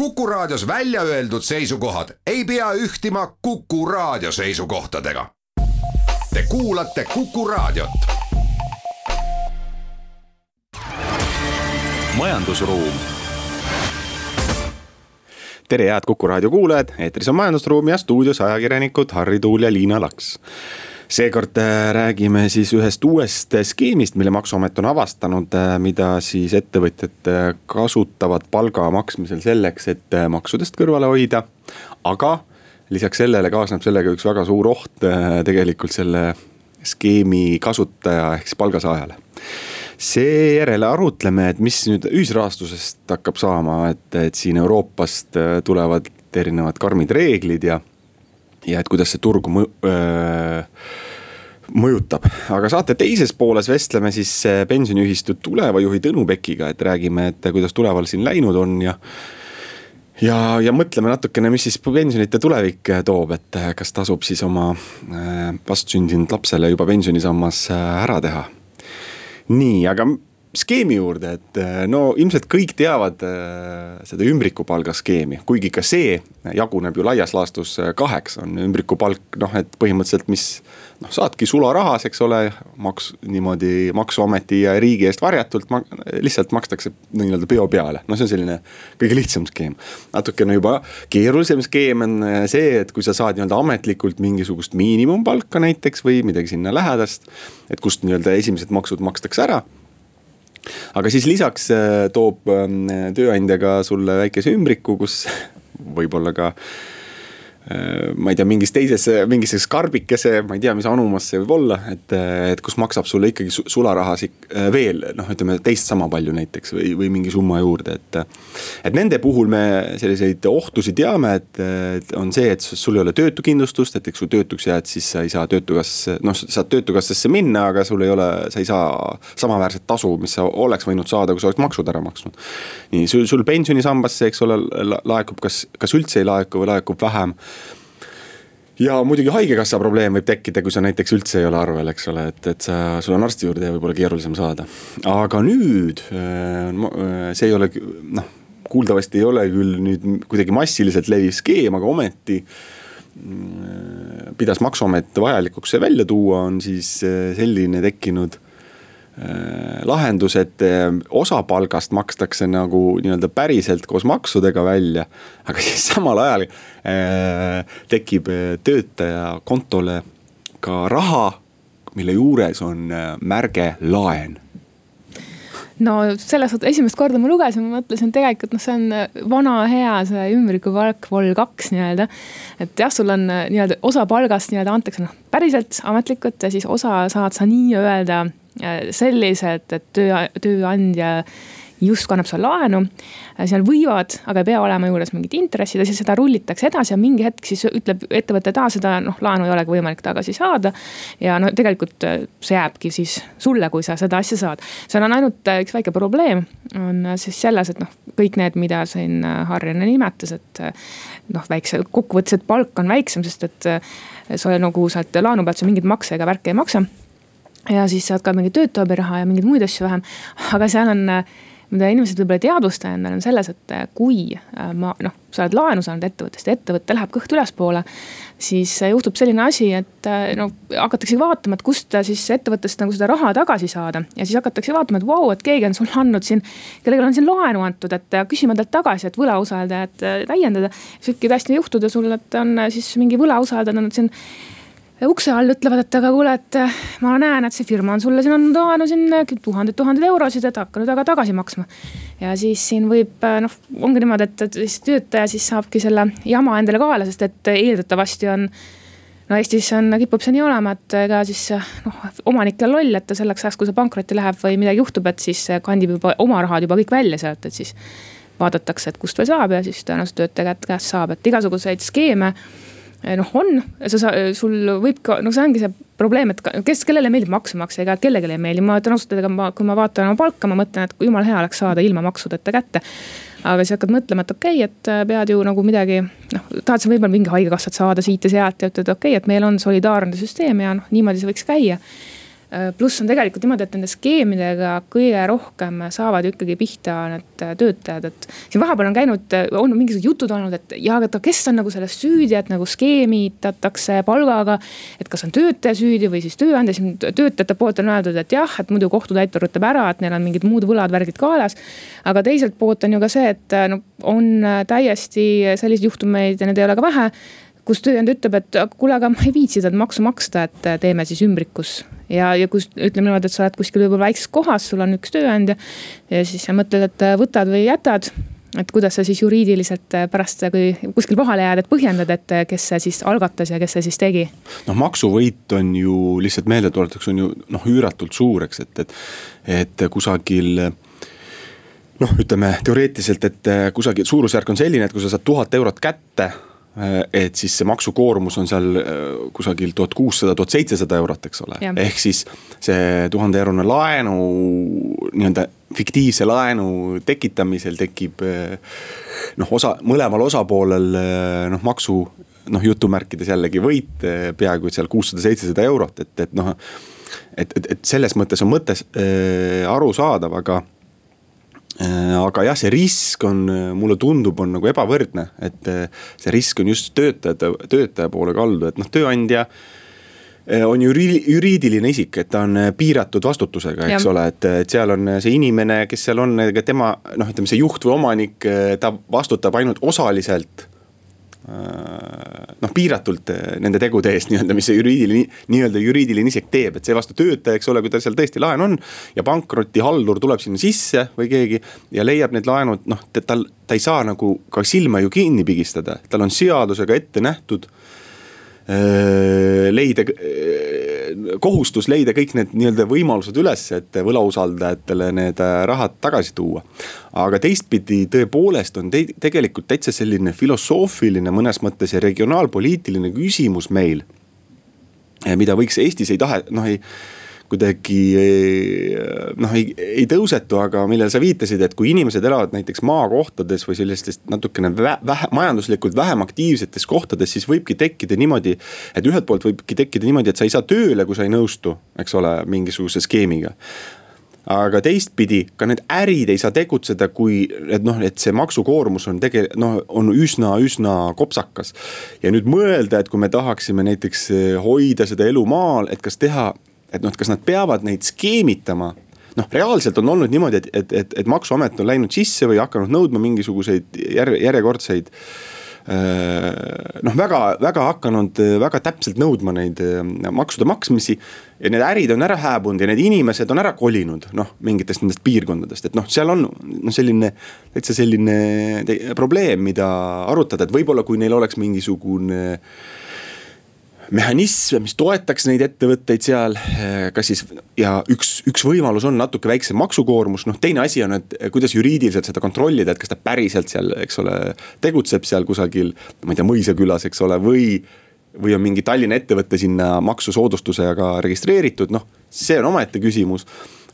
Kuku Raadios välja öeldud seisukohad ei pea ühtima Kuku Raadio seisukohtadega. Te kuulate Kuku Raadiot. majandusruum. tere, head Kuku Raadio kuulajad, eetris on Majandusruum ja stuudios ajakirjanikud Harri Tuul ja Liina Laks seekord äh, räägime siis ühest uuest skeemist, mille maksuamet on avastanud, äh, mida siis ettevõtjad äh, kasutavad palga maksmisel selleks, et maksudest kõrvale hoida. aga lisaks sellele kaasneb sellega üks väga suur oht tegelikult selle skeemi kasutaja ehk siis palgasaajale seejärel arutleme, et mis nüüd ühisrahastusest hakkab saama, et, et siin Euroopast tulevad erinevad karmid reeglid ja ja et kuidas see turgu mõ, öö, mõjutab, aga saate teises pooles vestleme siis äh, pensioniühistu Tuleva juhi Tõnu Pekiga, et räägime, et kuidas Tuleval siin läinud on ja. ja, ja mõtleme natukene, mis siis pensionite tulevik äh, toob, et äh, kas tasub siis oma vastsündinud lapsele juba pensionisammas ära teha. nii, aga skeemi juurde, et äh, no ilmselt kõik teavad äh, seda ümbrikupalga skeemi, kuigi ka see jaguneb ju laias laastus äh, kaheks, on ümbrikupalk noh, et põhimõtteliselt, mis. noh, saadki sularahas, eks ole, maks niimoodi maksuameti ja riigi eest varjatult ma, lihtsalt makstakse nii-öelda peo peale, no see on selline kõige lihtsam skeem. natukene juba keerulisem skeem on see, et kui sa saad nii-öelda ametlikult mingisugust miinimumpalka näiteks või midagi sinna lähedast. et kust nii-öelda esimesed maksud makstakse ära aga siis lisaks äh, toob ähm, tööandja ka sulle väikese ümbriku, kus võib-olla ka Äh, ma ei tea, mingis teises, mingisse karbikese, ma ei tea, mis anumas see võib olla, et, et kus maksab sulle ikkagi sularahas äh, veel noh, ütleme teist sama palju näiteks või, või mingi summa juurde, et. et nende puhul me selliseid ohtusid teame, et on see, et sul ei ole töötukindlustust, et eks kui töötuks jääd, siis sa ei saa töötukassasse, noh, saad töötukassasse minna, aga sul ei ole, sa ei saa samaväärset tasu, mis sa oleks võinud saada, kui sa oleks maksud ära maksnud. nii sul, sul pensionisambasse, eks ole, laekub kas, kas üldse ei laeku või laekub vähem ja muidugi haigekassa probleem võib tekkida, kui sa näiteks üldse ei ole arvel, eks ole, et, et sa, sul on arsti juurde võib-olla keerulisem saada. aga nüüd äh, see ei ole noh, kuuldavasti ei ole küll nüüd kuidagi massiliselt leviv skeem, aga ometi mm, pidas maksuamet vajalikuks see välja tuua, on siis äh, selline tekkinud Äh, lahendus, et äh, osa palgast makstakse nagu nii-öelda päriselt koos maksudega välja. aga siis samal ajal äh, tekib töötaja kontole ka raha, mille juures on märge laen no selles suhtes esimest korda ma lugesin, ma mõtlesin tegelikult noh, see on vana hea see ümbrikupalk vol kaks nii-öelda. et jah, sul on nii-öelda osa palgast nii-öelda antakse noh päriselt ametlikult ja siis osa saad sa nii-öelda sellised, et töö, tööandja justkui annab sulle laenu. seal võivad, aga ei pea olema juures mingid intressid ja siis seda rullitakse edasi ja mingi hetk siis ütleb ettevõte, et aa, seda noh, laenu ei olegi võimalik tagasi saada. ja no tegelikult äh, see jääbki siis sulle, kui sa seda asja saad. seal on ainult äh, üks väike probleem, on äh, siis selles, et noh, kõik need, mida siin Harri enne nimetas, et noh, väikse, kokkuvõttes, et palk on väiksem, sest et sa nagu sealt laenu pealt sa mingeid makse ega värke ei maksa ja siis saad ka mingit töötuabiraha ja mingeid muid asju vähem. aga seal on, mida inimesed võib-olla ei teadvusta endale, on selles, et kui äh, ma noh, sa oled laenu saanud ettevõttest ja ettevõte läheb kõht ülespoole. siis juhtub selline asi, et äh, no hakatakse vaatama, et kust siis ettevõttest nagu seda raha tagasi saada. ja siis hakatakse vaatama, et vau wow,, et keegi on sulle andnud siin, kellelegi on siin laenu antud, et küsima talt tagasi, et võlausaldajat äh, täiendada. siis võibki täiesti juhtuda sul, et on siis mingi võlausaldaja andnud siin ukse all ütlevad, et aga kuule, et äh, ma näen, et see firma on sulle siin andnud laenu siin äh, tuhandeid-tuhandeid eurosid, et hakka nüüd aga tagasi maksma. ja siis siin võib äh, noh, ongi niimoodi, et, et siis töötaja siis saabki selle jama endale kaela, sest et eeldatavasti on no Eestis on, kipub see nii olema, et ega siis noh, omanik on loll, et ta selleks ajaks, kui see pankrotti läheb või midagi juhtub, et siis kandib juba oma rahad juba kõik välja sealt, et siis vaadatakse, et kust veel saab ja siis tõenäoliselt töötaja käest saab, et igasuguseid skeeme Eh, noh, on, sa, sul võib ka, no see ongi see probleem, et kes, kellele meeldib makse maksta, ega kellelegi ei meeldi, ma ütlen ausalt, ega ma, kui ma vaatan oma palka, ma mõtlen, et jumala hea oleks saada ilma maksudeta kätte. aga siis hakkad mõtlema, et okei okay,, et äh, pead ju nagu midagi, noh, tahad sa võib-olla mingi haigekassat saada siit ja sealt ja ütled, okei okay,, et meil on solidaarne süsteem ja noh, niimoodi see võiks käia pluss on tegelikult niimoodi, et nende skeemidega kõige rohkem saavad ikkagi pihta need äh, töötajad, et. siin vahepeal on käinud, on mingisugused jutud olnud, et ja, aga kes on nagu selles süüdi, et nagu skeemitatakse palgaga. et kas on töötaja süüdi või siis tööandja, siin töötajate poolt on öeldud, et jah, et muidu kohtutäitur ütleb ära, et neil on mingid muud võlad, värgid kaelas. aga teiselt poolt on ju ka see, et no on täiesti selliseid juhtumeid ja neid ei ole ka vähe kus tööandja ütleb, et kuule, aga ma ei viitsi seda maksu maksta, et teeme siis ümbrikus. ja, ja kus ütleme niimoodi, et sa oled kuskil võib-olla väikses kohas, sul on üks tööandja ja siis sa mõtled, et võtad või jätad et kuidas sa siis juriidiliselt pärast, kui kuskil vahele jääd, et põhjendad, et kes see siis algatas ja kes see siis tegi? noh, maksuvõit on ju lihtsalt meeldetuletuseks on ju noh, üüratult suur, eks, et, et, et kusagil noh, ütleme teoreetiliselt, et kusagil suurusjärk on selline, et kui sa saad tuhat eurot kätte Äh, et siis see maksukoormus on seal äh, kusagil tuhat kuussada, tuhat seitsesada eurot, eks ole. ehk siis see tuhande eurone laenu, nii-öelda fiktiivse laenu tekitamisel tekib äh, noh, osa, mõlemal osapoolel noh, maksu noh, jutumärkides jällegi võit peaaegu et seal kuussada, seitsesada eurot, et, et noh. et, et, et selles mõttes on mõte äh, arusaadav, aga Äh, aga jah, see risk on, mulle tundub, on nagu ebavõrdne, et äh, see risk on just töötajate, töötaja poole kaldu, et noh, tööandja äh, on juri-, juriidiline isik, et ta on piiratud vastutusega, eks ja. ole, et, et seal on see inimene, kes seal on, ega tema noh, ütleme see juht või omanik, ta vastutab ainult osaliselt Äh, noh, piiratult äh, nende tegude eest nii-öelda, mis see juriidiline, nii-öelda juriidiline isik teeb, et seevastu töötaja, eks ole, kui tal seal tõesti laen on. ja pankrotihaldur tuleb sinna sisse või keegi ja leiab need laenud, noh, tal, ta ei saa nagu ka silma ju kinni pigistada, tal on seadusega ette nähtud Äh, leida, äh, kohustus leida kõik need nii-öelda võimalused üles, et võlausaldajatele need äh, rahad tagasi tuua. aga teistpidi tõepoolest on te tegelikult täitsa selline filosoofiline mõnes mõttes ja regionaalpoliitiline küsimus meil. mida võiks Eestis ei tahe, noh ei kuidagi noh, ei, ei tõusetu, aga millele sa viitasid, et kui inimesed elavad näiteks maakohtades või sellistes natukene vähe, majanduslikult vähem aktiivsetes kohtades, siis võibki tekkida niimoodi. et ühelt poolt võibki tekkida niimoodi, et sa ei saa tööle, kui sa ei nõustu, eks ole, mingisuguse skeemiga aga teistpidi ka need ärid ei saa tegutseda, kui et noh, et see maksukoormus on tege-, noh, on üsna, üsna kopsakas. ja nüüd mõelda, et kui me tahaksime näiteks hoida seda elu maal, et kas teha et noh, et kas nad peavad neid skeemitama noh, reaalselt on olnud niimoodi, et, et, et, et maksuamet on läinud sisse või hakanud nõudma mingisuguseid järje, järjekordseid noh, väga, väga hakanud väga täpselt nõudma neid maksude maksmisi. ja need ärid on ära hääbunud ja need inimesed on ära kolinud, noh, mingitest nendest piirkondadest, et noh, seal on noh, selline. täitsa selline probleem, mida arutada, et võib-olla kui neil oleks mingisugune mehhanisme, mis toetaks neid ettevõtteid seal, kas siis ja üks, üks võimalus on natuke väiksem maksukoormus, noh teine asi on, et kuidas juriidiliselt seda kontrollida, et kas ta päriselt seal, eks ole, tegutseb seal kusagil, ma ei tea, mõisakülas, eks ole, või või on mingi Tallinna ettevõte sinna maksusoodustusega registreeritud, noh, see on omaette küsimus.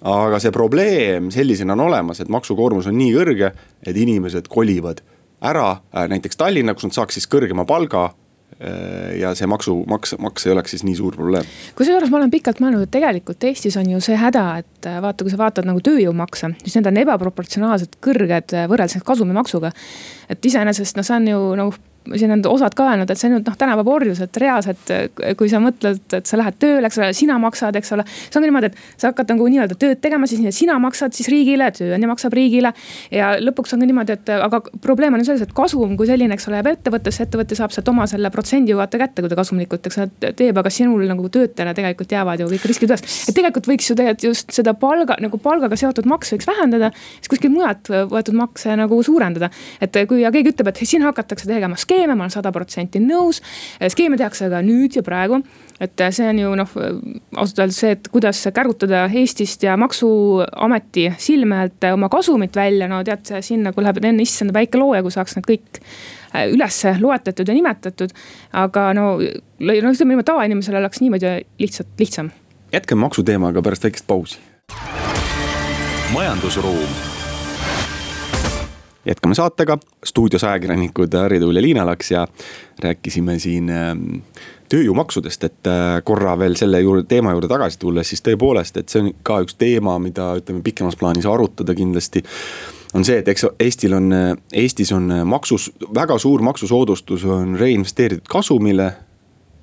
aga see probleem sellisena on olemas, et maksukoormus on nii kõrge, et inimesed kolivad ära äh, näiteks Tallinna, kus nad saaks siis kõrgema palga ja see maksu, maks, maks ei oleks siis nii suur probleem. kusjuures ma olen pikalt mõelnud, et tegelikult Eestis on ju see häda, et äh, vaata, kui sa vaatad nagu tööjõumakse, siis need on ebaproportsionaalselt kõrged äh, võrreldes kasumimaksuga. et iseenesest noh, see on ju nagu siin on osad ka öelnud, et see on nüüd noh, tänapäeva orjus, et reaalselt, kui sa mõtled, et sa lähed tööle, eks ole, sina maksad, eks ole. see ongi niimoodi, et sa hakkad nagu nii-öelda tööd tegema, siis sina maksad siis riigile, tööandja maksab riigile. ja lõpuks on ka niimoodi, et aga probleem on selles, et kasum kui selline, eks ole, jääb ettevõttesse, ettevõte saab sealt oma selle protsendi ju vaata kätte, kui ta kasumlikult, eks ole, teeb, aga sinul nagu töötajana tegelikult jäävad ju kõik riskid üles. et tegelikult võiks ju tegelikult just seda palga nagu palgaga seotud makse võiks vähendada, siis kuskilt mujalt võetud makse nagu suurendada. et kui ja keegi ütleb, et siin hakatakse tegema skeemi skeeme, ma olen sada protsenti nõus. skeeme tehakse ka nüüd ja praegu, et see on ju noh, ausalt öeldes see, et kuidas kärutada Eestist ja maksuameti silme alt oma kasumit välja, no tead, sinna, kui läheb enne issanda päike looja, kui saaks need kõik äh, üles loetletud ja nimetatud. aga no, no ütleme niimoodi, tavainimesel oleks niimoodi lihtsalt lihtsam. jätkame maksuteemaga pärast väikest pausi. majandusruum jätkame saatega, stuudios ajakirjanikud Harri Tuul ja Liina Laks ja rääkisime siin ähm, tööjõumaksudest, et äh, korra veel selle juurde, teema juurde tagasi tulles, siis tõepoolest, et see on ka üks teema, mida ütleme pikemas plaanis arutada kindlasti. on see, et eks Eestil on, Eestis on maksus, väga suur maksusoodustus on reinvesteeritud kasumile.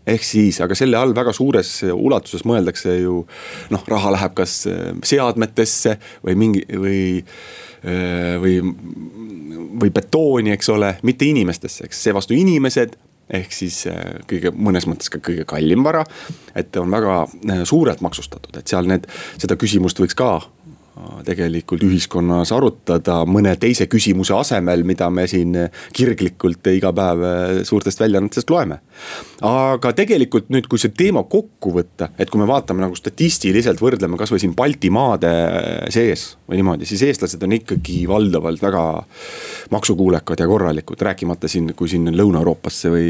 Ehk siis, aga selle all väga suures ulatuses mõeldakse ju noh, raha läheb kas seadmetesse või mingi või Äh, või, või betooni, eks ole, mitte inimestesse, eks seevastu inimesed ehk siis kõige, mõnes mõttes ka kõige kallim vara. et on väga suurelt maksustatud, et seal need, seda küsimust võiks ka tegelikult ühiskonnas arutada mõne teise küsimuse asemel, mida me siin kirglikult iga päev suurtest väljaannetest loeme. aga tegelikult nüüd, kui see teema kokku võtta, et kui me vaatame nagu statistiliselt võrdleme kasvõi siin Baltimaade sees või niimoodi, siis eestlased on ikkagi valdavalt väga maksukuulekad ja korralikud, rääkimata siin, kui siin Lõuna-Euroopasse või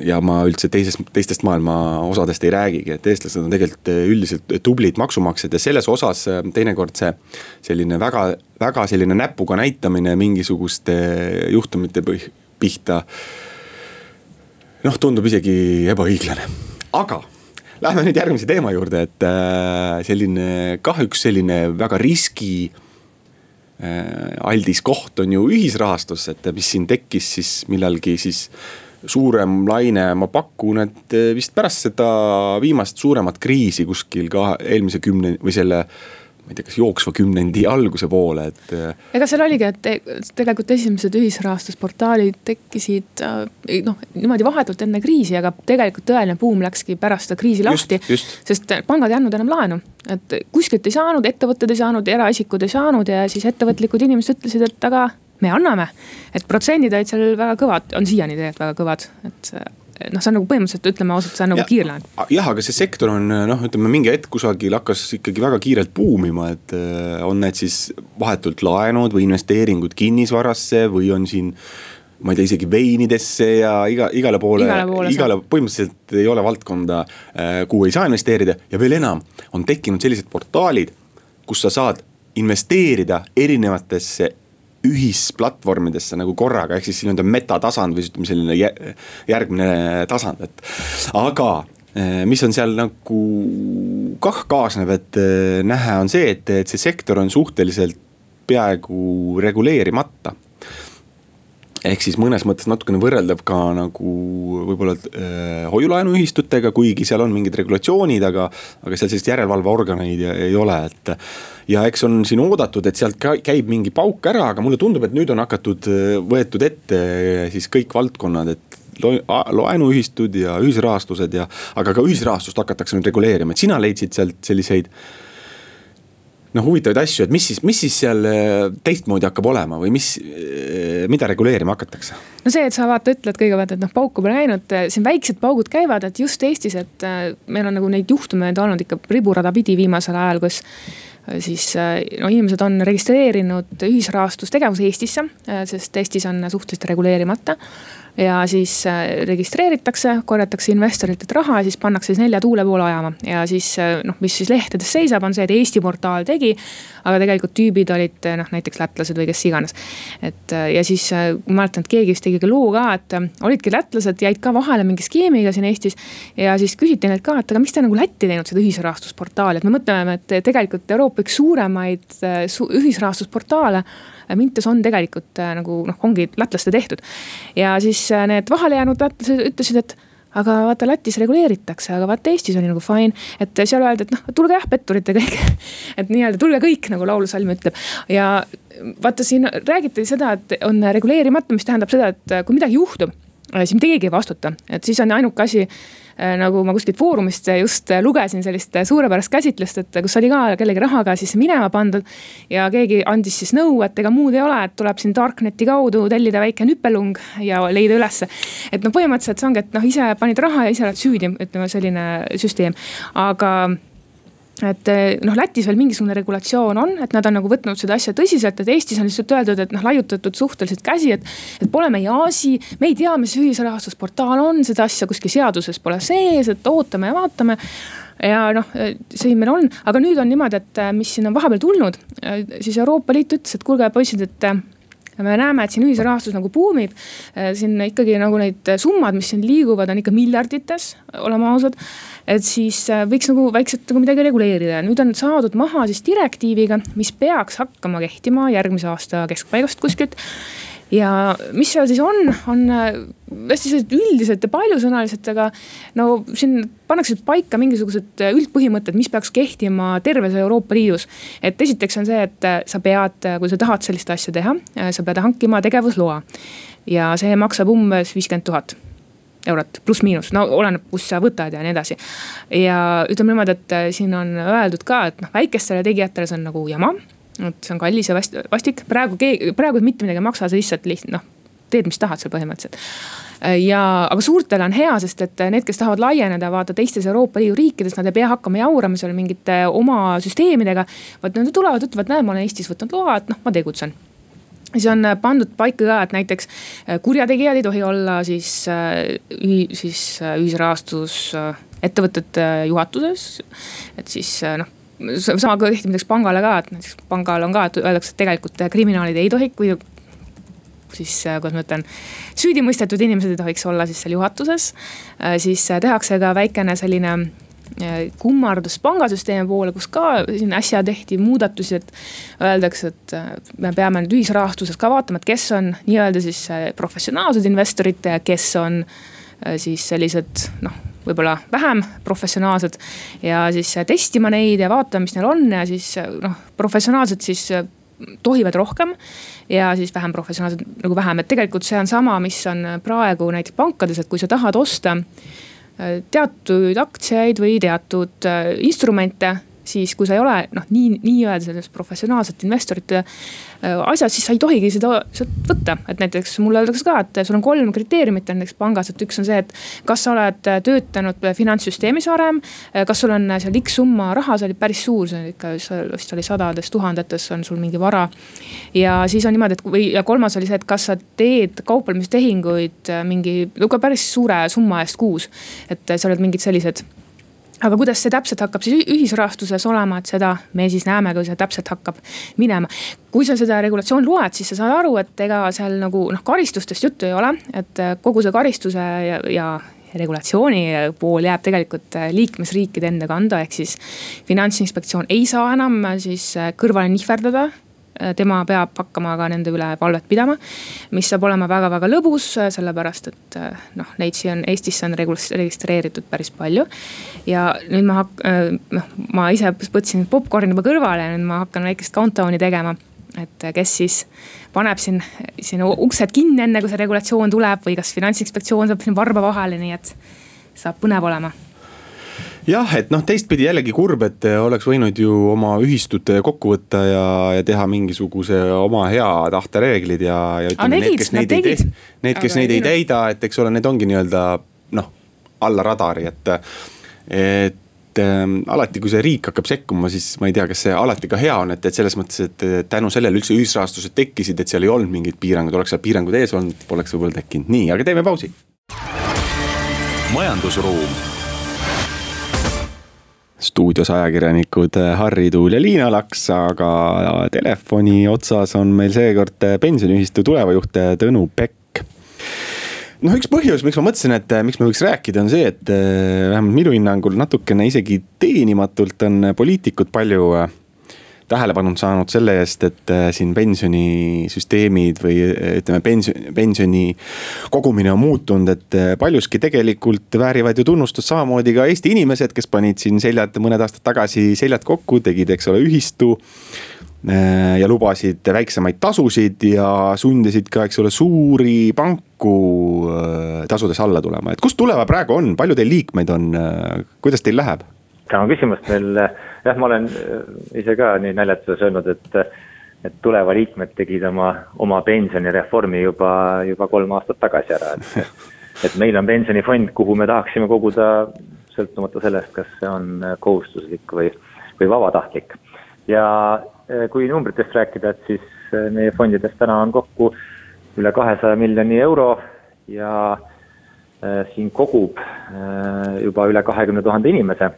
ja ma üldse teisest, teistest maailma osadest ei räägigi, et eestlased on tegelikult eh, üldiselt tublid maksumaksjad ja selles osas eh, teinekord see selline väga, väga selline näpuga näitamine mingisuguste juhtumite pihta. noh, tundub isegi ebaõiglane, aga lähme nüüd järgmise teema juurde, et eh, selline kahjuks selline väga riski aldis koht on ju ühisrahastus, et mis siin tekkis siis millalgi siis suurem laine, ma pakun, et eh, vist pärast seda viimast suuremat kriisi kuskil ka eelmise kümne või selle ma ei tea, kas jooksva kümnendi alguse poole, et. Eh, ega seal oligi, et tegelikult esimesed ühisrahastusportaalid tekkisid eh, noh, niimoodi vahetult enne kriisi, aga tegelikult tõeline buum läkski pärast seda kriisi lahti. sest pangad ei andnud enam laenu, et kuskilt ei saanud, ettevõtted ei saanud, eraisikud ei saanud ja siis ettevõtlikud inimesed ütlesid, et aga me anname. et protsendid olid seal väga kõvad, on siiani tegelikult väga kõvad, et noh, see on nagu põhimõtteliselt ütleme ausalt, see on nagu kiirlaen. jah, aga see sektor on noh, ütleme mingi hetk kusagil hakkas ikkagi väga kiirelt buumima, et äh, on need siis vahetult laenud või investeeringud kinnisvarasse või on siin ma ei tea, isegi veinidesse ja iga, igale poole, igale, igale põhimõtteliselt ei ole valdkonda, äh, kuhu ei saa investeerida ja veel enam, on tekkinud sellised portaalid, kus sa saad investeerida erinevatesse ühisplatvormidesse nagu korraga, ehk siis nii-öelda metatasand või ütleme selline järgmine tasand, et. aga eh, mis on seal nagu kah kaasneb, et eh, nähe on see, et, et see sektor on suhteliselt peaaegu reguleerimata ehk siis mõnes mõttes natukene võrreldav ka nagu võib-olla äh, hoiu-laenuühistutega, kuigi seal on mingid regulatsioonid, aga, aga seal selliseid järelevalveorganeid ei ole, et. ja eks on siin oodatud, et sealt käib mingi pauk ära, aga mulle tundub, et nüüd on hakatud, äh, võetud ette siis kõik valdkonnad, et laenuühistud ja ühisrahastused ja, aga ka ühisrahastust hakatakse nüüd reguleerima, et sina leidsid sealt selliseid noh, huvitavaid asju, et mis siis, mis siis seal äh, teistmoodi hakkab olema või mis, äh, mida reguleerima hakatakse? no see, et sa vaata ütled kõigepealt, et noh, pauku pole näinud, äh, siin väiksed paugud käivad, et just Eestis, et meil on nagu neid juhtumeid olnud ikka riburada pidi viimasel ajal, kus siis no inimesed on registreerinud ühisrahastustegevuse Eestisse, sest Eestis on suhteliselt reguleerimata ja siis äh, registreeritakse, korjatakse investoritelt raha ja siis pannakse siis nelja tuule poole ajama. ja siis äh, noh, mis siis lehtedes seisab, on see, et Eesti portaal tegi. aga tegelikult tüübid olid noh, näiteks lätlased või kes iganes. et äh, ja siis ma mäletan, et keegi vist tegi ka loo ka, et olidki lätlased, jäid ka vahele mingi skeemiga siin Eestis. ja siis küsiti neilt ka, et aga miks te nagu Lätti teinud seda ühisrahastusportaali, et me mõtleme, et tegelikult Euroopa üks suuremaid ühisrahastusportaale Mintos on tegelikult äh, nagu noh, ongi lätlaste tehtud. ja siis äh, need vahele jäänud lätlased ütlesid, et aga vaata Lätis reguleeritakse, aga vaata Eestis on nagu fine. et seal öeldi, et noh, tulge jah, petturid ja kõik. et nii-öelda tulge kõik, nagu laulusalm ütleb. ja vaata, siin räägiti seda, et on reguleerimata, mis tähendab seda, et kui midagi juhtub, siis mitte keegi ei vastuta, et siis on ainuke asi Äh, nagu ma kuskilt foorumist just lugesin sellist suurepärast käsitlust, et kus oli ka kellegi rahaga siis minema pandud. ja keegi andis siis nõu, et ega muud ei ole, et tuleb siin Darkneti kaudu tellida väike nüpelung ja leida ülesse. et noh, põhimõtteliselt see ongi, et noh, ise panid raha ja ise oled süüdi, ütleme selline süsteem, aga et eh, noh, Lätis veel mingisugune regulatsioon on, et nad on nagu võtnud seda asja tõsiselt, et Eestis on lihtsalt öeldud, et noh, laiutatud suhteliselt käsi, et. et pole meie asi, me ei tea, mis ühisrahastusportaal on, seda asja kuskil seaduses pole sees, et ootame ja vaatame ja noh, see meil on, aga nüüd on niimoodi, et mis siin on vahepeal tulnud, siis Euroopa Liit ütles, et kuulge, poisid, et ja me näeme, et siin ühisrahastus nagu buumib. siin ikkagi nagu need summad, mis siin liiguvad, on ikka miljardites, oleme ausad. Et siis võiks nagu vaikselt nagu midagi reguleerida. Nüüd on saadud maha siis direktiiviga, mis peaks hakkama kehtima järgmise aasta keskpaigast kuskilt ja mis seal siis on, on äh, hästi sellised üldised ja paljusõnalised, aga no siin pannakse paika mingisugused äh, üldpõhimõtted, mis peaks kehtima terves Euroopa Liidus. et esiteks on see, et äh, sa pead, kui sa tahad sellist asja teha, sa pead hankima tegevusloa. ja see maksab umbes viiskümmend tuhat eurot, pluss-miinus, no oleneb, kust sa võtad ja nii edasi. ja ütleme niimoodi, et siin on öeldud ka, et noh, väikestele tegijatele see on nagu jama et see on kallis ja vastik, praegu keegi, praegu mitte midagi ei maksa, sa lihtsalt lihtsalt noh, teed, mis tahad seal põhimõtteliselt ja, aga suurtele on hea, sest et need, kes tahavad laieneda, vaata teistes Euroopa Liidu riikides, nad ei pea hakkama jaurama seal mingite oma süsteemidega. vaid nad tulevad, ütlevad, näe, ma olen Eestis võtnud loa, et noh, ma tegutsen siis on pandud paika ka, et näiteks äh, kurjategijad ei tohi olla siis, äh, siis äh, ühisrahastus ettevõtete juhatuses. et siis noh sama kehtib näiteks pangale ka, et näiteks pangal on ka, et öeldakse, et tegelikult kriminaalid ei tohi, kui siis kuidas ma ütlen, süüdimõistetud inimesed ei tohiks olla siis seal juhatuses. Äh, siis äh, tehakse ka väikene selline äh, kummardus pangasüsteemi poole, kus ka siin äsja tehti muudatusi, et öeldakse, et me peame nüüd ühisrahastuses ka vaatama, et kes on nii-öelda siis professionaalsed investorid ja kes on siis sellised noh võib-olla vähem professionaalsed. ja siis testima neid ja vaatama, mis neil on ja siis noh, professionaalsed siis tohivad rohkem ja siis vähem professionaalsed nagu vähem, et tegelikult see on sama, mis on praegu näiteks pankades, et kui sa tahad osta teatud aktsiaid või teatud instrumente siis kui sa ei ole noh, nii, nii-öelda sellest professionaalsete investorite äh, asjas, siis sa ei tohigi seda sealt võtta. et näiteks mulle öeldakse ka, et sul on kolm kriteeriumit on näiteks pangas, et üks on see, et kas sa oled töötanud finantssüsteemis varem. Äh, kas sul on seal X summa raha, see oli päris suur, see oli ikka vist oli sadades tuhandetes on sul mingi vara. ja siis on niimoodi, et või ja kolmas oli see, et kas sa teed kauplemistehinguid äh, mingi ka päris suure summa eest kuus. et sa oled mingid sellised aga kuidas see täpselt hakkab siis ühisrahastuses olema, et seda me siis näeme, kui see täpselt hakkab minema. kui sa seda regulatsiooni loed, siis sa saad aru, et ega seal nagu noh, karistustest juttu ei ole, et kogu see karistuse ja, ja regulatsiooni pool jääb tegelikult liikmesriikide enda kanda, ehk siis finantsinspektsioon ei saa enam siis kõrvale nihverdada Äh, tema peab hakkama ka nende üle valvet pidama. mis saab olema väga-väga lõbus, äh, sellepärast et äh, noh, neid siia on Eestisse on registreeritud päris palju. ja nüüd ma hak-, noh, ma ise võtsin popkorni juba kõrvale ja nüüd ma hakkan väikest countdown'i tegema et kes siis paneb siin, siin uksed kinni, enne kui see regulatsioon tuleb või kas finantsinspektsioon saab siin varba vahele, nii et saab põnev olema jah, et noh, teistpidi jällegi kurb, et oleks võinud ju oma ühistud kokku võtta ja, ja teha mingisuguse oma hea tahte reeglid ja, ja ütleme need, kes neid ei tee, need, kes neid ei täida, et eks ole, need ongi nii-öelda noh, alla radari, et, et ähm, alati, kui see riik hakkab sekkuma, siis ma ei tea, kas see alati ka hea on, et, et selles mõttes, et tänu sellele üldse ühisrahastused tekkisid, et seal ei olnud mingeid piiranguid, oleks seal piirangud ees olnud, poleks võib-olla tekkinud, nii, aga teeme pausi. majandusruum stuudios ajakirjanikud eh, Harri Tuul ja Liina Laks, aga telefoni otsas on meil seekord eh, pensioniühistu tulevajuht eh, Tõnu Pekk. noh, üks põhjus, miks ma mõtlesin, et miks me võiks rääkida, on see, et vähemalt minu hinnangul natukene isegi teenimatult on poliitikud palju tähelepanu saanud selle eest, et äh, siin pensionisüsteemid või äh, ütleme, pension, pensioni kogumine on muutunud, et äh, paljuski tegelikult väärivad ju tunnustust samamoodi ka Eesti inimesed, kes panid siin seljad mõned aastad tagasi seljad kokku, tegid, eks ole, ühistu ja lubasid väiksemaid tasusid ja sundisid ka, eks ole, suuri panku tasudes alla tulema, et kust tuleva praegu on, palju teil liikmeid on, kuidas teil läheb? Tänan küsimast, meil jah, ma olen äh, ise ka nii naljatuses öelnud, et, et Tuleva liikmed tegid oma, oma pensionireformi juba, juba kolm aastat tagasi ära, et. et meil on pensionifond, kuhu me tahaksime koguda sõltumata sellest, kas see on kohustuslik või, või vabatahtlik. ja kui numbritest rääkida, et siis meie fondides täna on kokku üle kahesaja miljoni euro ja siin kogub juba üle kahekümne tuhande inimese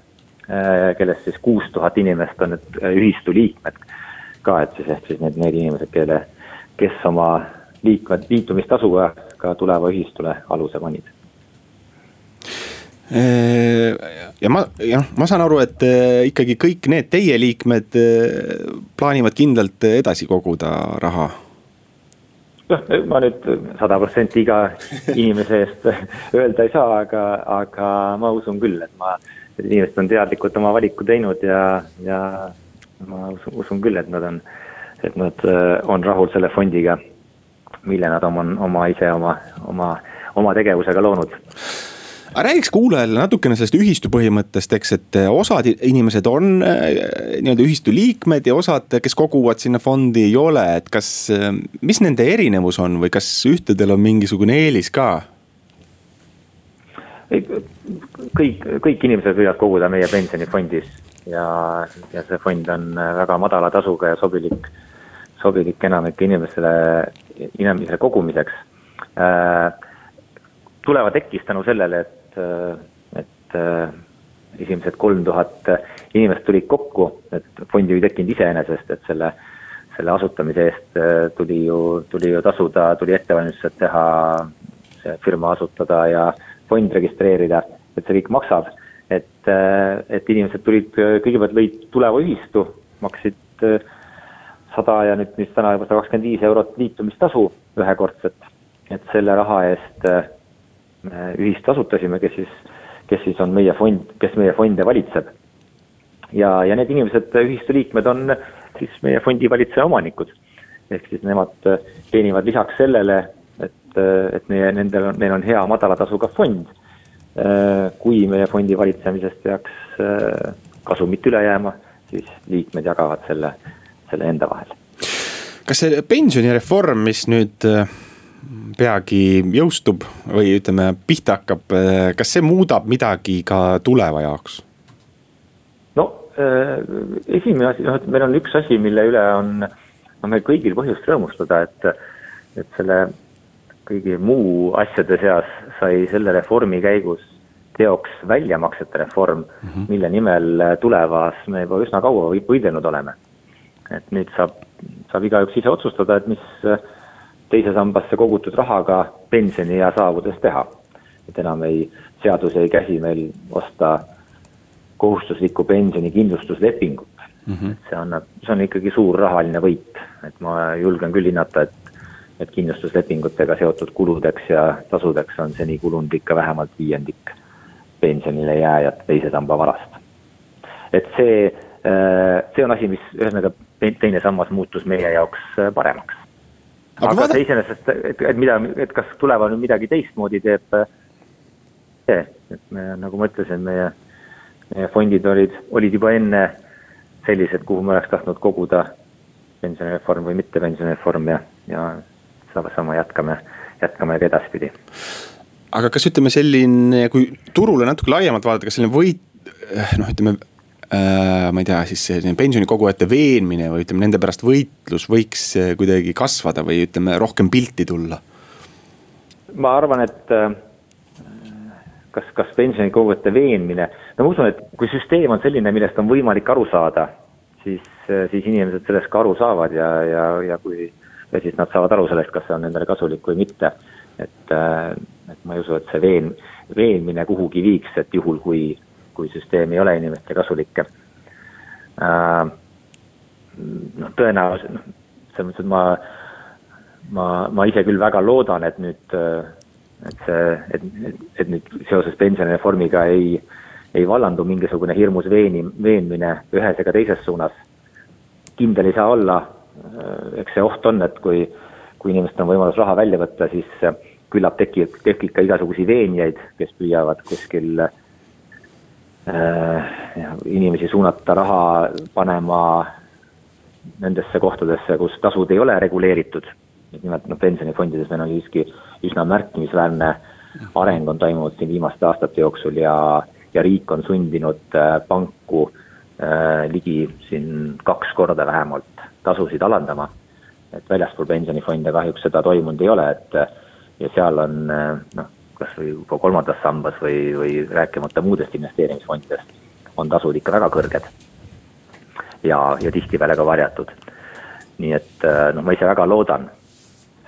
kellest siis kuus tuhat inimest on nüüd äh, ühistu liikmed ka, et siis ehk siis need, need inimesed, kelle, kes oma liikmed, liitumistasuga ka tuleva ühistule aluse panid. Ja ma, jah, ma saan aru, et ikkagi kõik need teie liikmed plaanivad kindlalt edasi koguda raha. Noh, ma nüüd sada protsenti iga inimese eest öelda ei saa, aga, aga ma usun küll, et ma, et inimesed on teadlikult oma valiku teinud ja, ja ma usun, usun küll, et nad on, et nad äh, on rahul selle fondiga, mille nad on oma ise oma, oma, oma tegevusega loonud aga räägiks kuulajale natukene sellest ühistu põhimõttest, eks, et eh, osad inimesed on eh, nii-öelda ühistu liikmed ja osad, kes koguvad sinna fondi, ei ole, et kas, mis nende erinevus on või kas ühtedel on mingisugune eelis ka? Kõik, kõik inimesed võivad koguda meie pensionifondis ja, ja see fond on väga madala tasuga ja sobilik, sobilik enamike inimestele, inimesele kogumiseks. Äh, tuleva tekkis tänu sellele, et et, äh, esimesed kolm tuhat inimest tulid kokku, et fondi ei tekkinud iseenesest, et selle, selle asutamise eest äh, tuli ju, tuli ju tasuda, tuli ettevalmistused teha, see firma asutada ja fond registreerida, et see kõik maksab. et, äh, et inimesed tulid, kõigepealt lõid tuleva ühistu, maksid sada ja nüüd, nüüd täna juba sada kakskümmend viis eurot liitumistasu ühekordset. et selle raha eest ühist asutasime, kes siis, kes siis on meie fond, kes meie fonde valitseb. ja, ja need inimesed, ühistu liikmed on siis meie fondi valitseja omanikud. ehk siis nemad teenivad lisaks sellele, et, et meie, nendel on, neil on hea madala tasuga fond. kui meie fondi valitsemisest peaks kasumit üle jääma, siis liikmed jagavad selle, selle enda vahel. kas see pensionireform, mis nüüd peagi jõustub või ütleme, pihta hakkab, kas see muudab midagi ka tuleva jaoks? no äh, esimene asi, noh, et meil on üks asi, mille üle on, no meil kõigil põhjust rõõmustada, et, et selle kõigi muu asjade seas sai selle reformi käigus teoks väljamaksete reform mm, -hmm. mille nimel tulevas me juba üsna kaua võidelnud oleme. et nüüd saab, saab igaüks ise otsustada, et mis teise sambasse kogutud rahaga pensioniea saabudes teha. et enam ei, seadus ei käsi meil osta kohustuslikku pensionikindlustuslepingut mm. -hmm. see annab, see on ikkagi suur rahaline võit, et ma julgen küll hinnata, et et kindlustuslepingutega seotud kuludeks ja tasudeks on seni kulunud ikka vähemalt viiendik pensionile jääjate teise samba varast. et see, äh, see on asi, mis ühesõnaga teine sammas muutus meie jaoks paremaks aga, aga vaada... see iseenesest, et, et mida, et kas tulevane midagi teistmoodi teeb, see, et me, nagu ma ütlesin, meie, meie fondid olid, olid juba enne sellised, kuhu me oleks tahtnud koguda pensionireform või mitte pensionireform ja, ja sama, jätkame, jätkame ka edaspidi. aga kas ütleme selline, kui turule natuke laiemalt vaadata, kas selline võit, noh, ütleme Äh, ma ei tea, siis selline pensionikogujate veenmine või ütleme, nende pärast võitlus võiks kuidagi kasvada või ütleme, rohkem pilti tulla? ma arvan, et äh, kas, kas pensionikogujate veenmine, no ma usun, et kui süsteem on selline, millest on võimalik aru saada, siis, siis inimesed sellest ka aru saavad ja, ja, ja kui, ja siis nad saavad aru sellest, kas see on nendele kasulik või mitte. et, et ma ei usu, et see veen-, veenmine kuhugi viiks, et juhul, kui kui süsteem ei ole inimestele kasulik äh,. noh, tõenäoliselt, noh, selles mõttes, et ma, ma, ma ise küll väga loodan, et nüüd, et see, et, et, et nüüd seoses pensionireformiga ei, ei vallandu mingisugune hirmus veeni, veenmine ühes ega teises suunas. kindel ei saa olla, eks see oht on, et kui, kui inimestel on võimalus raha välja võtta, siis küllap tekib, tekib ka igasuguseid veenjaid, kes püüavad kuskil äh, Äh, inimesi suunata raha panema nendesse kohtadesse, kus tasud ei ole reguleeritud. nimelt noh, pensionifondides meil on siiski üsna märkimisväärne areng on toimunud siin viimaste aastate jooksul ja, ja riik on sundinud äh, panku äh, ligi siin kaks korda vähemalt tasusid alandama. et väljaspool pensionifonde kahjuks seda toimunud ei ole, et ja seal on noh, kas või juba kolmandas sambas või, või rääkimata muudest investeerimisfondidest, on tasud ikka väga kõrged. ja, ja tihtipeale ka varjatud. nii et noh, ma ise väga loodan,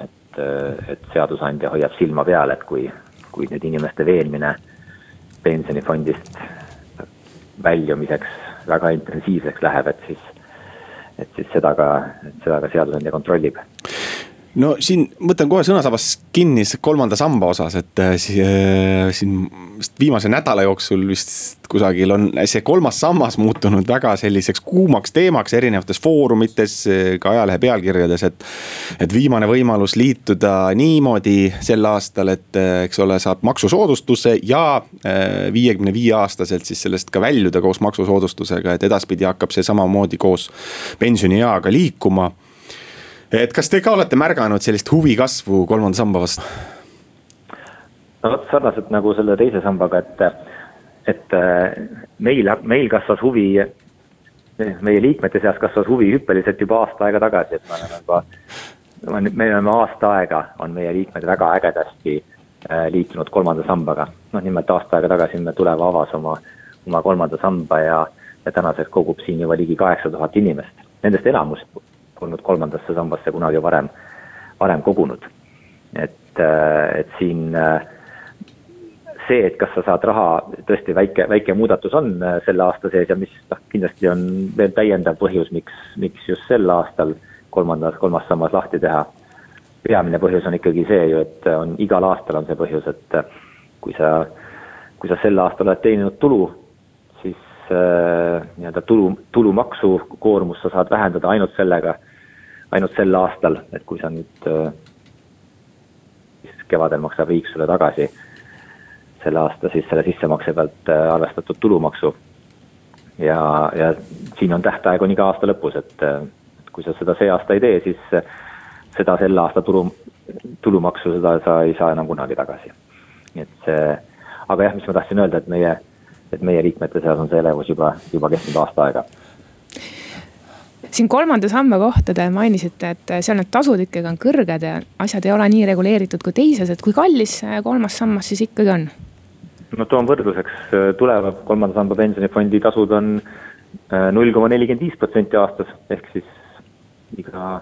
et, et seadusandja hoiab silma peal, et kui, kui nüüd inimeste veenmine pensionifondist väljumiseks väga intensiivseks läheb, et siis, et siis seda ka, seda ka seadusandja kontrollib no siin võtan kohe sõnasabast kinni kolmanda samba osas, et äh, äh, siin viimase nädala jooksul vist kusagil on see kolmas sammas muutunud väga selliseks kuumaks teemaks erinevates foorumites, ka ajalehe pealkirjades, et. et viimane võimalus liituda niimoodi sel aastal, et äh, eks ole, saab maksusoodustuse ja viiekümne viie aastaselt siis sellest ka väljuda koos maksusoodustusega, et edaspidi hakkab see samamoodi koos pensionieaga liikuma et kas te ka olete märganud sellist huvi kasvu kolmanda samba vastu? no vot sarnaselt nagu selle teise sambaga, et, et äh, meil, meil kasvas huvi, meie liikmete seas kasvas huvi hüppeliselt juba aasta aega tagasi, et me oleme juba, me oleme aasta aega, on meie liikmed väga ägedasti äh, liitunud kolmanda sambaga. noh, nimelt aasta aega tagasi me Tuleva avas oma, oma kolmanda samba ja, ja tänaseks kogub siin juba ligi kaheksa tuhat inimest. Nendest enamus polnud kolmandasse sambasse kunagi varem, varem kogunud. et, äh, et siin äh, see, et kas sa saad raha, tõesti väike, väike muudatus on äh, selle aasta sees ja mis noh, kindlasti on veel täiendav põhjus, miks, miks just sel aastal kolmandas, kolmas sammas lahti teha. peamine põhjus on ikkagi see ju, et on igal aastal on see põhjus, et kui sa, kui sa sel aastal oled teeninud tulu, siis äh, nii-öelda tulu, tulumaksukoormust sa saad vähendada ainult sellega ainult sel aastal, et kui sa nüüd äh, kevadel maksab riik sulle tagasi selle aasta siis selle sissemakse pealt äh, arvestatud tulumaksu. ja, ja siin on tähtaeg on iga aasta lõpus, et, äh, kui sa seda see aasta ei tee, siis seda selle aasta tulu, tulumaksu, seda sa ei saa enam kunagi tagasi. nii et see, aga jah, mis ma tahtsin öelda, et meie, et meie liikmete seas on see elevus juba, juba kestnud aasta aega siin kolmanda samba kohta te mainisite, et seal need tasud ikkagi on kõrged ja asjad ei ole nii reguleeritud kui teises, et kui kallis kolmas sammas siis ikkagi on? no toon võrdluseks, tuleva kolmanda samba pensionifondi tasud on äh, null koma nelikümmend viis protsenti aastas, ehk siis iga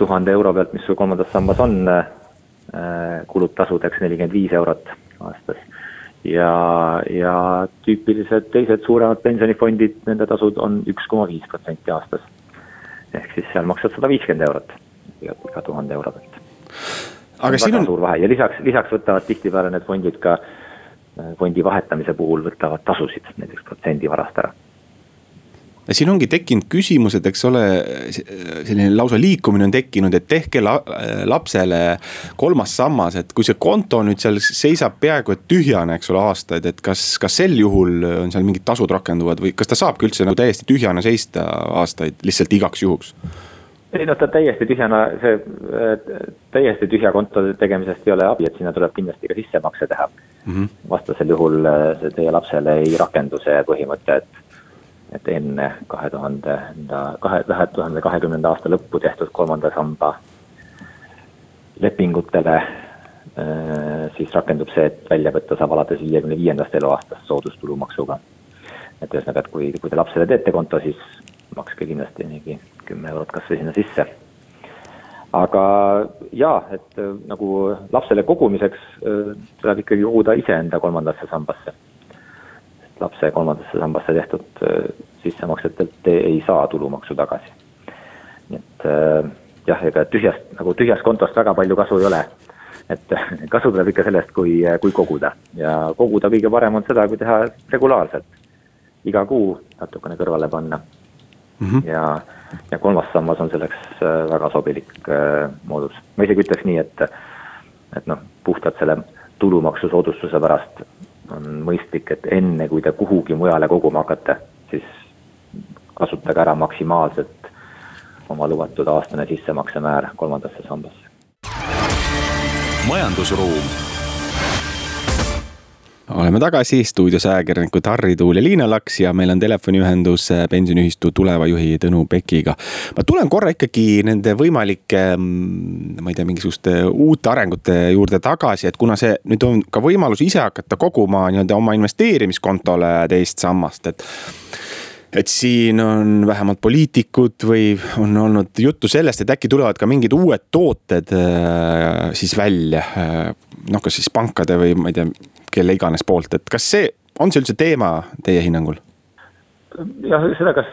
tuhande euro pealt, mis sul kolmandas sambas on, äh, kulub tasudeks nelikümmend viis eurot aastas ja, ja tüüpilised teised suuremad pensionifondid, nende tasud on üks koma viis protsenti aastas. ehk siis seal maksad sada viiskümmend eurot iga, iga tuhande euro pealt. aga siin on. suur vahe ja lisaks, lisaks võtavad tihtipeale need fondid ka fondi vahetamise puhul võtavad tasusid, näiteks protsendi varast ära siin ongi tekkinud küsimus, et eks ole, selline lausa liikumine on tekkinud, et tehke la, lapsele kolmas sammas, et kui see konto nüüd seal seisab peaaegu et tühjane, eks ole, aastaid, et kas, kas sel juhul on seal mingid tasud rakenduvad või kas ta saabki üldse nagu täiesti tühjane seista aastaid lihtsalt igaks juhuks? ei noh, ta täiesti tühjana, see täiesti tühja konto tegemisest ei ole abi, et sinna tuleb kindlasti ka sissemakse teha mm. -hmm. vastasel juhul see teie lapsele ei rakendu see põhimõte, et et enne kahe tuhande, kahe, kahe tuhande kahekümnenda aasta lõppu tehtud kolmanda samba lepingutele siis rakendub see, et välja võtta saab alates viiekümne viiendast eluaastast soodustulumaksuga. et ühesõnaga, et kui, kui te lapsele teete konto, siis makske kindlasti mingi kümme eurot kasvõi sinna sisse. aga jaa, et nagu lapsele kogumiseks tuleb ikkagi koguda iseenda kolmandasse sambasse lapse kolmandasse sambasse tehtud äh, sissemaksetelt te ei saa tulumaksu tagasi. nii et äh, jah, ega tühjast, nagu tühjast kontost väga palju kasu ei ole. et kasu tuleb ikka sellest, kui, kui koguda ja koguda kõige parem on seda, kui teha regulaarselt. iga kuu natukene kõrvale panna mm. -hmm. ja, ja kolmas sammas on selleks äh, väga sobilik moodus. ma isegi ütleks nii, et, et noh, puhtalt selle tulumaksusoodustuse pärast on mõistlik, et enne kui te kuhugi mujale koguma hakkate, siis kasutage ära maksimaalselt oma lubatud aastane sissemaksemäär kolmandasse sambasse. majandusruum oleme tagasi stuudios ajakirjanikud Harri Tuul ja Liina Laks ja meil on telefoniühendus äh, pensioniühistu tuleva juhi Tõnu Pekiga. ma tulen korra ikkagi nende võimalike, mm, ma ei tea, mingisuguste uute arengute juurde tagasi, et kuna see nüüd on ka võimalus ise hakata koguma nii-öelda oma investeerimiskontole teist sammast, et et siin on vähemalt poliitikud või on olnud juttu sellest, et äkki tulevad ka mingid uued tooted äh, siis välja. Äh, noh, kas siis pankade või ma ei tea, kelle iganes poolt, et kas see, on see üldse teema teie hinnangul? jah, seda, kas,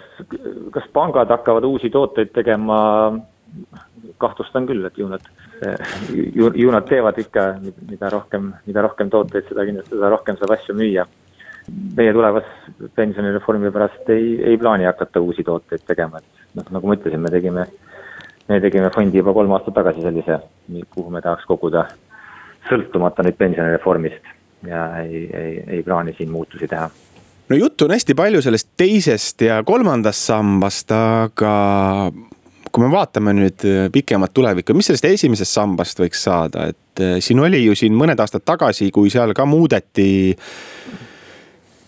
kas pangad hakkavad uusi tooteid tegema, kahtlustan küll, et ju nad, ju, ju nad teevad ikka, mida rohkem, mida rohkem tooteid, seda kindlasti, seda rohkem saab asju müüa meie tulevas pensionireformi pärast ei, ei plaani hakata uusi tooteid tegema, et noh, nagu ma ütlesin, me tegime, me tegime fondi juba kolm aastat tagasi sellise, kuhu me tahaks koguda sõltumata nüüd pensionireformist ja ei, ei, ei plaani siin muutusi teha. No juttu on hästi palju sellest teisest ja kolmandast sambast, aga kui me vaatame nüüd pikemat tulevikku, mis sellest esimesest sambast võiks saada, et eh, siin oli ju siin mõned aastad tagasi, kui seal ka muudeti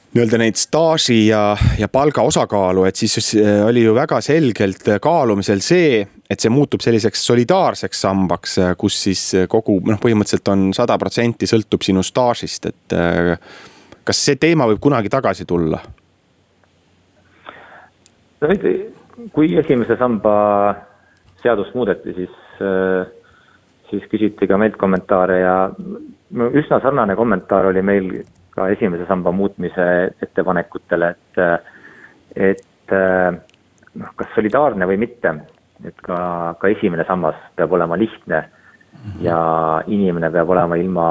nii-öelda neid staaži ja, ja palga osakaalu, et siis äh, oli ju väga selgelt kaalumisel see, et see muutub selliseks solidaarseks sambaks, äh, kus siis kogu noh, põhimõtteliselt on sada protsenti sõltub sinu staažist, et äh, kas see teema võib kunagi tagasi tulla? no nüüd, kui esimese samba seadust muudeti, siis, siis küsiti ka meilt kommentaare ja üsna sarnane kommentaar oli meil ka esimese samba muutmise ettepanekutele, et, et noh, kas solidaarne või mitte, et ka, ka esimene sammas peab olema lihtne ja inimene peab olema ilma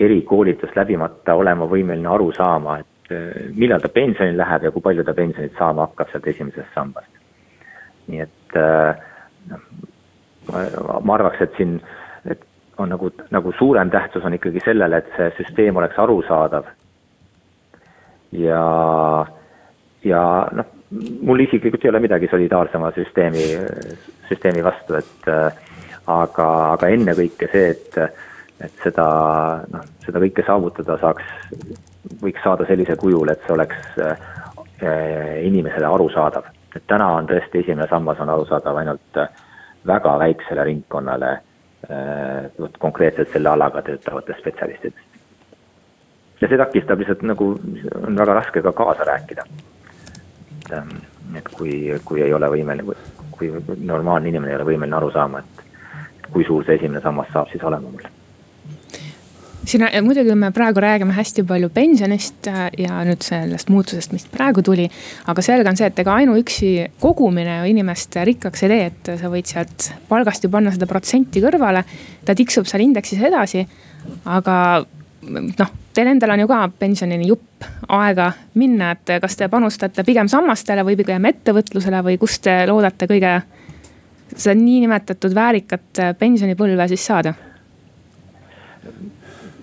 erikoolitust läbimata olema võimeline aru saama, et millal ta pensionile läheb ja kui palju ta pensionit saama hakkab sealt esimesest sambast. nii et noh, ma arvaks, et siin on nagu, nagu suurem tähtsus on ikkagi sellele, et see süsteem oleks arusaadav. ja, ja noh, mul isiklikult ei ole midagi solidaarsema süsteemi, süsteemi vastu, et aga, aga ennekõike see, et, et seda, noh, seda kõike saavutada saaks, võiks saada sellisel kujul, et see oleks äh, inimesele arusaadav. et täna on tõesti esimene sammas on arusaadav ainult väga väiksele ringkonnale Äh, konkreetselt selle alaga töötavatest spetsialistidest. ja see takistab lihtsalt nagu, on väga raske ka kaasa rääkida. et, ähm, et kui, kui ei ole võimeline, kui normaalne inimene ei ole võimeline aru saama, et kui suur see esimene sammas saab siis olema mul siin muidugi me praegu räägime hästi palju pensionist äh, ja nüüd sellest muutusest, mis praegu tuli. aga selge on see, et ega ainuüksi kogumine inimest rikkaks ei tee, et sa võid sealt palgast ju panna seda protsenti kõrvale. ta tiksub seal indeksis edasi, aga noh, teil endal on ju ka pensionini jupp aega minna, et kas te panustate pigem sammastele või pigem ettevõtlusele või kust te loodate kõige seda niinimetatud väärikat pensionipõlve siis saada?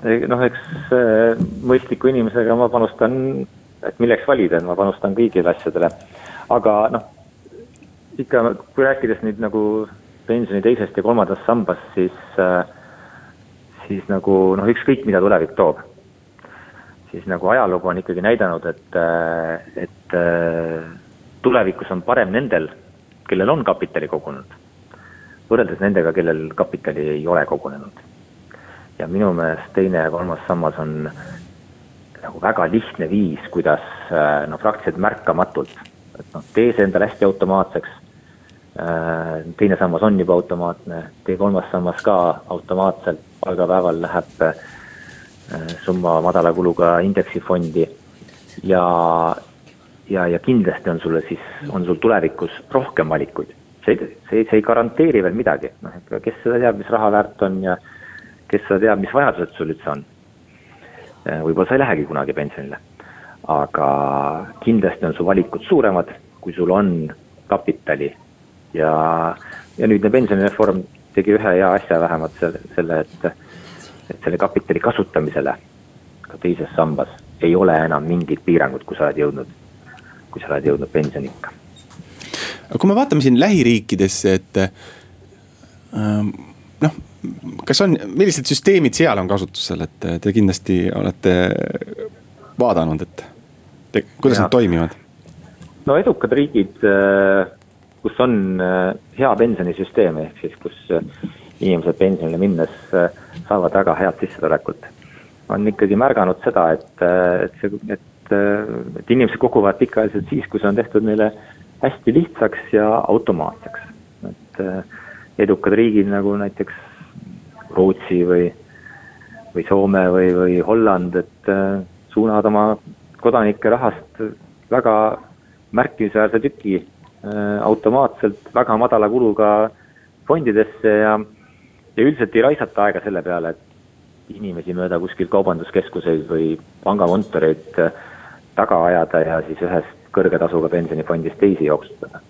Noh, eks mõistliku inimesega ma panustan, et milleks valida, et ma panustan kõigile asjadele. aga noh, ikka kui rääkides nüüd nagu pensioni teisest ja kolmandast sambast, siis, siis nagu noh, ükskõik mida tulevik toob. siis nagu ajalugu on ikkagi näidanud, et, et tulevikus on parem nendel, kellel on kapitali kogunud, võrreldes nendega, kellel kapitali ei ole kogunenud ja minu meelest teine ja kolmas sammas on nagu väga lihtne viis, kuidas noh, praktiliselt märkamatult, et noh, tee see endale hästi automaatseks. Äh, teine sammas on juba automaatne, tee kolmas sammas ka automaatselt, palgapäeval läheb äh, summa madala kuluga indeksifondi. Ja, ja, ja kindlasti on sulle siis, on sul tulevikus rohkem valikuid. see, see, see ei garanteeri veel midagi, noh, kes seda teab, mis raha väärt on ja kes seda teab, mis vajadused sul üldse on. Võib-olla sa ei lähegi kunagi pensionile, aga kindlasti on su valikud suuremad, kui sul on kapitali ja, ja nüüdne pensionireform tegi ühe hea asja vähemalt selle, selle, et, et selle kapitali kasutamisele ka teises sambas ei ole enam mingit piirangut, kui sa oled jõudnud, kui sa oled jõudnud pensioniikka. aga kui me vaatame siin lähiriikidesse, et ähm, noh, kas on, millised süsteemid seal on kasutusel, et te kindlasti olete vaadanud, et te, kuidas ja. nad toimivad? no edukad riigid, äh, kus on äh, hea pensionisüsteem, ehk siis kus äh, inimesed pensionile minnes saavad väga head sissetulekut. on ikkagi märganud seda, et, et see, et et, et inimesed koguvad pikaajaliselt siis, kui see on tehtud neile hästi lihtsaks ja automaatseks. et edukad riigid nagu näiteks Rootsi või, või Soome või, või Holland, et suunavad oma kodanike rahast väga märkimisväärse tüki automaatselt väga madala kuluga fondidesse ja, ja üldiselt ei raisata aega selle peale, et inimesi mööda kuskil kaubanduskeskuseid või pangakontoreid äh, taga ajada ja siis ühest kõrge tasuga pensionifondist teisi jooksutada.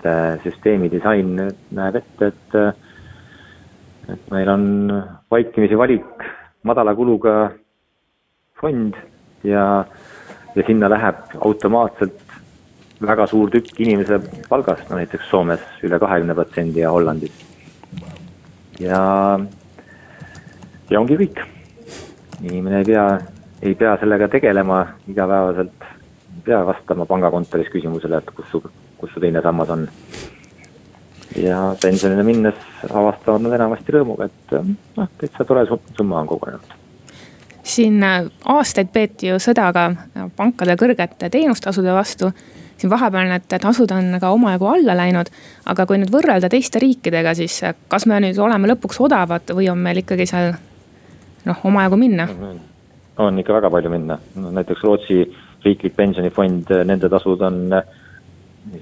Et äh, süsteemi disain näeb ette, et, äh, et meil on vaikimisi valik madala kuluga fond ja, ja sinna läheb automaatselt väga suur tükk inimese palgast, no näiteks Soomes üle kahekümne protsendi ja Hollandis. ja, ja ongi kõik. inimene ei pea, ei pea sellega tegelema igapäevaselt, ei pea vastama pangakontoris küsimusele, et kus su, kus su teine sammas on. ja pensionile minnes avastavad nad enamasti rõõmuga, et noh, täitsa tore summa on kogunenud siin aastaid peeti ju sõda ka pankade kõrgete teenustasude vastu siin vahepeal need tasud on ka omajagu alla läinud. aga kui nüüd võrrelda teiste riikidega, siis kas me nüüd oleme lõpuks odavad või on meil ikkagi seal noh, omajagu minna? on ikka väga palju minna, no näiteks Rootsi riiklik pensionifond, nende tasud on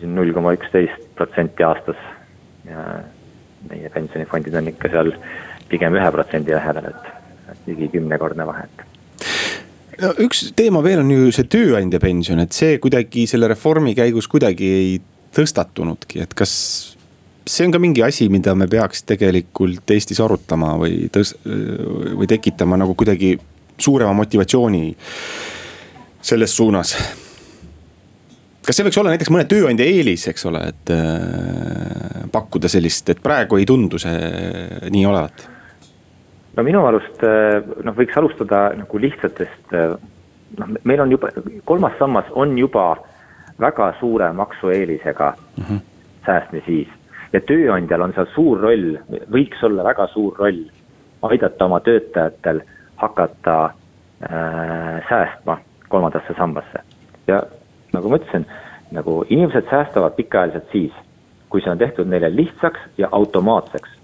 null koma üksteist protsenti aastas. ja meie pensionifondid on ikka seal pigem ühe protsendi lähedal, et ligi kümnekordne vahe, et no üks teema veel on ju see tööandja pension, et see kuidagi selle reformi käigus kuidagi ei tõstatunudki, et kas see on ka mingi asi, mida me peaks tegelikult Eestis arutama või tõs-, või tekitama nagu kuidagi suurema motivatsiooni selles suunas. Kas see võiks olla näiteks mõne tööandja eelis, eks ole, et äh, pakkuda sellist, et praegu ei tundu see nii olevat no minu arust eh, noh, võiks alustada nagu lihtsatest, eh, noh, meil on juba, kolmas sammas on juba väga suure maksueelisega mm -hmm. säästmisviis. ja tööandjal on seal suur roll, võiks olla väga suur roll aidata oma töötajatel hakata äh, säästma kolmandasse sambasse. ja nagu ma ütlesin, nagu inimesed säästavad pikaajaliselt siis, kui see on tehtud neile lihtsaks ja automaatseks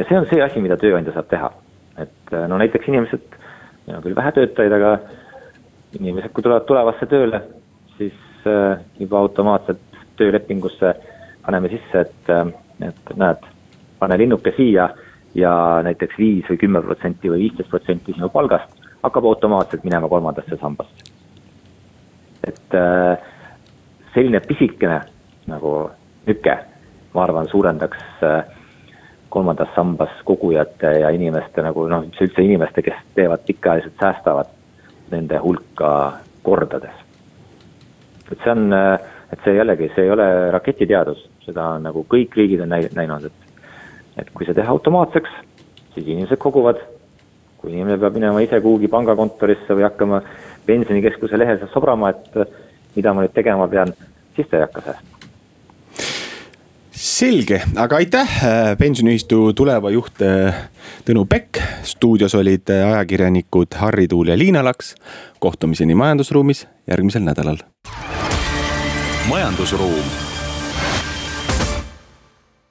ja see on see asi, mida tööandja saab teha. et äh, no näiteks inimesed, meil on küll vähe töötajaid, aga inimesed, kui tulevad tulevasse tööle, siis äh, juba automaatselt töölepingusse paneme sisse, et, äh, et näed, pane linnuke siia ja näiteks viis või kümme protsenti või viisteist protsenti sinu palgast hakkab automaatselt minema kolmandasse sambasse. Et selline pisikene nagu nüke, ma arvan, suurendaks äh, kolmandas sambas kogujate ja inimeste nagu noh, üldse inimeste, kes teevad pikaajaliselt, säästavad nende hulka kordades. et see on, et see jällegi, see ei ole raketiteadus, seda on nagu kõik riigid on näinud, et, et kui see teha automaatseks, siis inimesed koguvad. kui inimene peab minema ise kuhugi pangakontorisse või hakkama pensionikeskuse lehel sobrama, et mida ma nüüd tegema pean, siis ta ei hakka säästma selge, aga aitäh, äh, pensioniühistu tuleva juht äh, Tõnu Pekk. stuudios olid ajakirjanikud Harri Tuul ja Liina Laks. kohtumiseni majandusruumis järgmisel nädalal. majandusruum